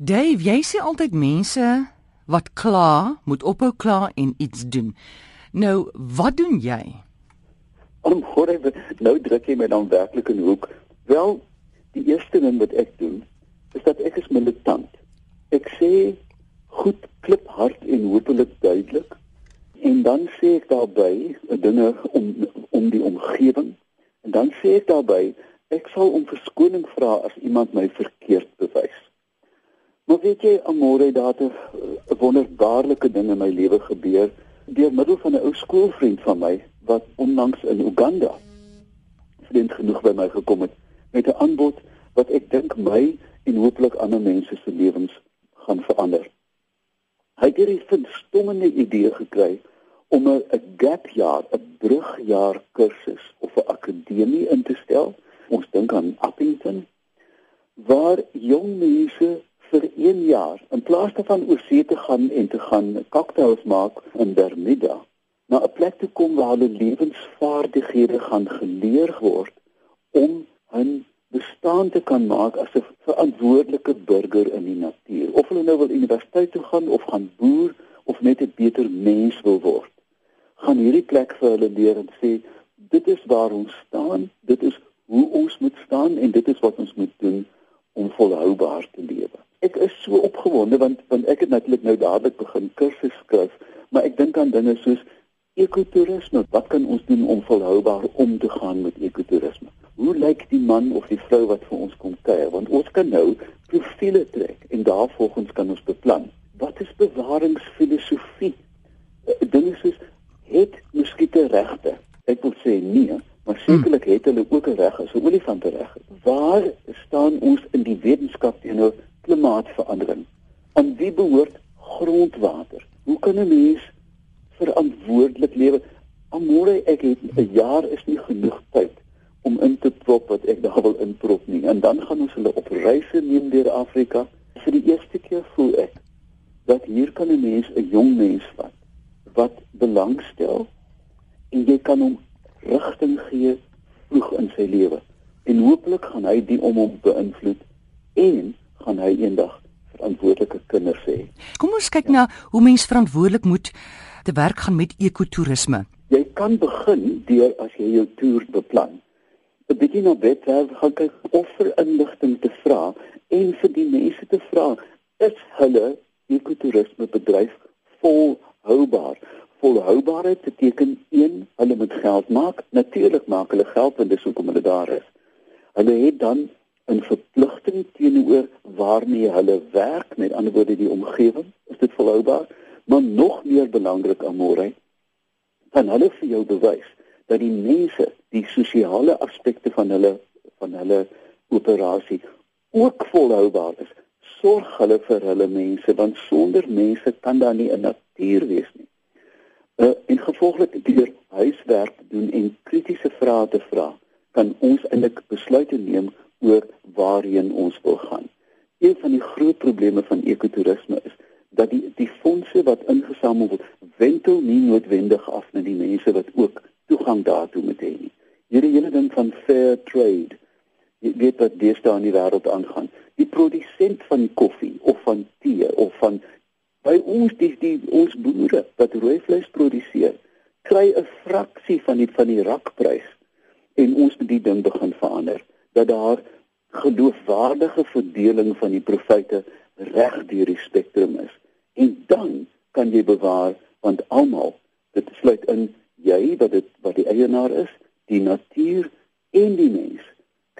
Dave, jy sê altyd mense wat kla, moet ophou kla en iets doen. Nou, wat doen jy? Om hoor ek nou druk jy my dan werklik in hoek. Wel, die eerste ding wat ek doen, is dat ek is militant. Ek sê goed kliphard en hopelik duidelik en dan sê ek daarbey dinge om om die omgewing en dan sê ek daarbey ek sal om verskoning vra as iemand my verkeerd. Maar weet jy, amore, daar het 'n wonderbaarlike ding in my lewe gebeur deur middel van 'n ou skoolvriend van my wat onlangs in Uganda vriend genoeg by my gekom het met 'n aanbod wat ek dink my en hooplik ander mense se lewens gaan verander. Hy het hierdie verstommende idee gekry om 'n gap jaar, 'n brugjaar kursus of 'n akademie in te stel. Ons dink aan Appington waar jong mense 1 jaar in plaas daarvan oor see te gaan en te gaan cocktails maak in Bermuda na 'n plek toe kom waar hulle lewensvaardighede gaan geleer word om hun bestaan te kan maak as 'n verantwoordelike burger in die natuur. Of hulle nou wil universiteit toe gaan of gaan boer of net 'n beter mens wil word. Gaan hierdie plek vir hulle leer en sê dit is waar ons staan, dit is hoe ons moet staan en dit is wat ons moet doen om volhoubaar te lewe ek is so opgewonde want want ek het natuurlik nou dadelik begin kursus skryf, maar ek dink aan dinge soos ekotourisme. Wat kan ons doen om volhoubaar om te gaan met ekotourisme? Hoe lyk die man of die vrou wat vir ons kom kuier? Want ons kan nou profiele trek en daarvolgens kan ons beplan. Wat is bewaringsfilosofie? Eh, dinge soos het muskiete regte? Ek wil sê nee, maar sekerlik het hulle ook 'n reg as 'n olifant reg. Waar staan ons in die wetenskap teenoor klimaatsverandering. Aan wie behoort grondwater? Hoe kan 'n mens verantwoordelik lewe? Amore, ek het 'n jaar is nie genoeg tyd om in te prop wat ek daar wil inprop nie. En dan gaan ons hulle op reise neem deur Afrika. Vir die eerste keer voel ek dat hier kan 'n mens 'n jong mens vat wat belangstel en jy kan hom rigting gee vroeg in sy lewe. En hooplik gaan hy die om hom beïnvloed en gaan hy eendag verantwoordelike kinders hê. Kom ons kyk na hoe mens verantwoordelik moet te werk gaan met ekotourisme. Jy kan begin deur as jy jou toer beplan. 'n Bietjie na webwerf gaan kyk of vir inligting te vra en vir die mense te vra is hulle ekotourisme bedryf volhoubaar. Volhoubaarheid beteken 1 hulle moet geld maak. Natuurlik maak hulle geld want dis hoekom hulle daar is. Hulle het dan 'n verpligting teenoor waarmee hulle werk, met ander woorde die omgewing, is dit volhoubaar, maar nog meer belangrik amore, kan hulle vir jou bewys dat die mense, die sosiale aspekte van hulle van hulle operasie ook volhoubaar is. Sorg hulle vir hulle mense want sonder mense kan daar nie 'n natuur wees nie. Uh, en gevolglik deur huiswerk doen en kritiese vrae te vra, kan ons eintlik besluite neem oor waarheen ons wil gaan. Een van die groot probleme van ekotourisme is dat die die fondse wat ingesamel word, wentel nie noodwendig af na die mense wat ook toegang daartoe moet hê nie. Hierdie hele ding van fair trade, jy weet wat deesdae in die wêreld aangaan. Die produsent van koffie of van tee of van by ons die, die ons boere wat rooi vleis produseer, kry 'n fraksie van die van die rakprys en ons moet die ding begin verander dat daar geloofwaardige verdeling van die profete reg deur die spektrum is. En dan kan jy bewaar want almal dit sluit in jy wat dit wat die eienaar is, die natuur en die mens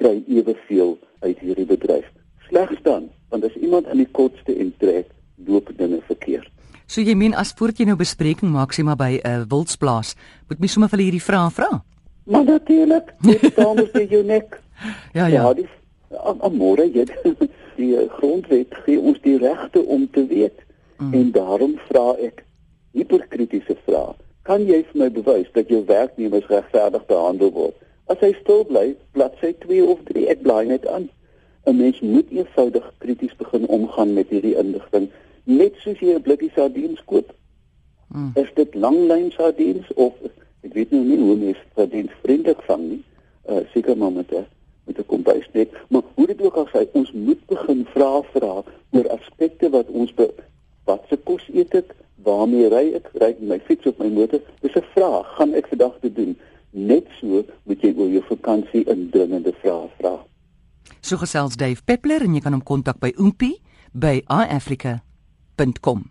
kry eweveel uit hierdie bedryf. Slegs dan, want as iemand aan die kotste intrek, loop dinge verkeerd. So jy meen as voordat jy nou bespreking maak sê maar by 'n uh, wildsplaas, moet mens sommer vir hierdie vrae vra. Maar natuurlik, dit staan op jou nek. Ja, ja. Ja, die amore jy die grondwet gee ons die regte om te weet. Mm. En daarom vra ek hiperkritiese vrae. Kan jy vir my bewys dat jou werknemers regverdig behandel word? As hy stil bly, bladsy 2 of 3, ek bly net aan. 'n Mens moet eenvoudig krities begin omgaan met hierdie inligting, net soos jy 'n blikkie sardiens koop. Mm. Is dit langlyn sardiens of ek weet nou nie hoe mense sardiens vriendelik vang nie. Uh seker maar met 'n met 'n kombuisnet, maar hoe dit ook al sê, ons moet begin vra vra oor aspekte wat ons be, wat se kos eet ek, waarmee ry ek, ry ek my fiets of my motor? Dis 'n vraag, gaan ek vandag te doen? Net so moet jy oor jou vakansie indringende vrae vra. So gesels Dave Peppler en jy kan hom kontak by oompie by iafrica.com.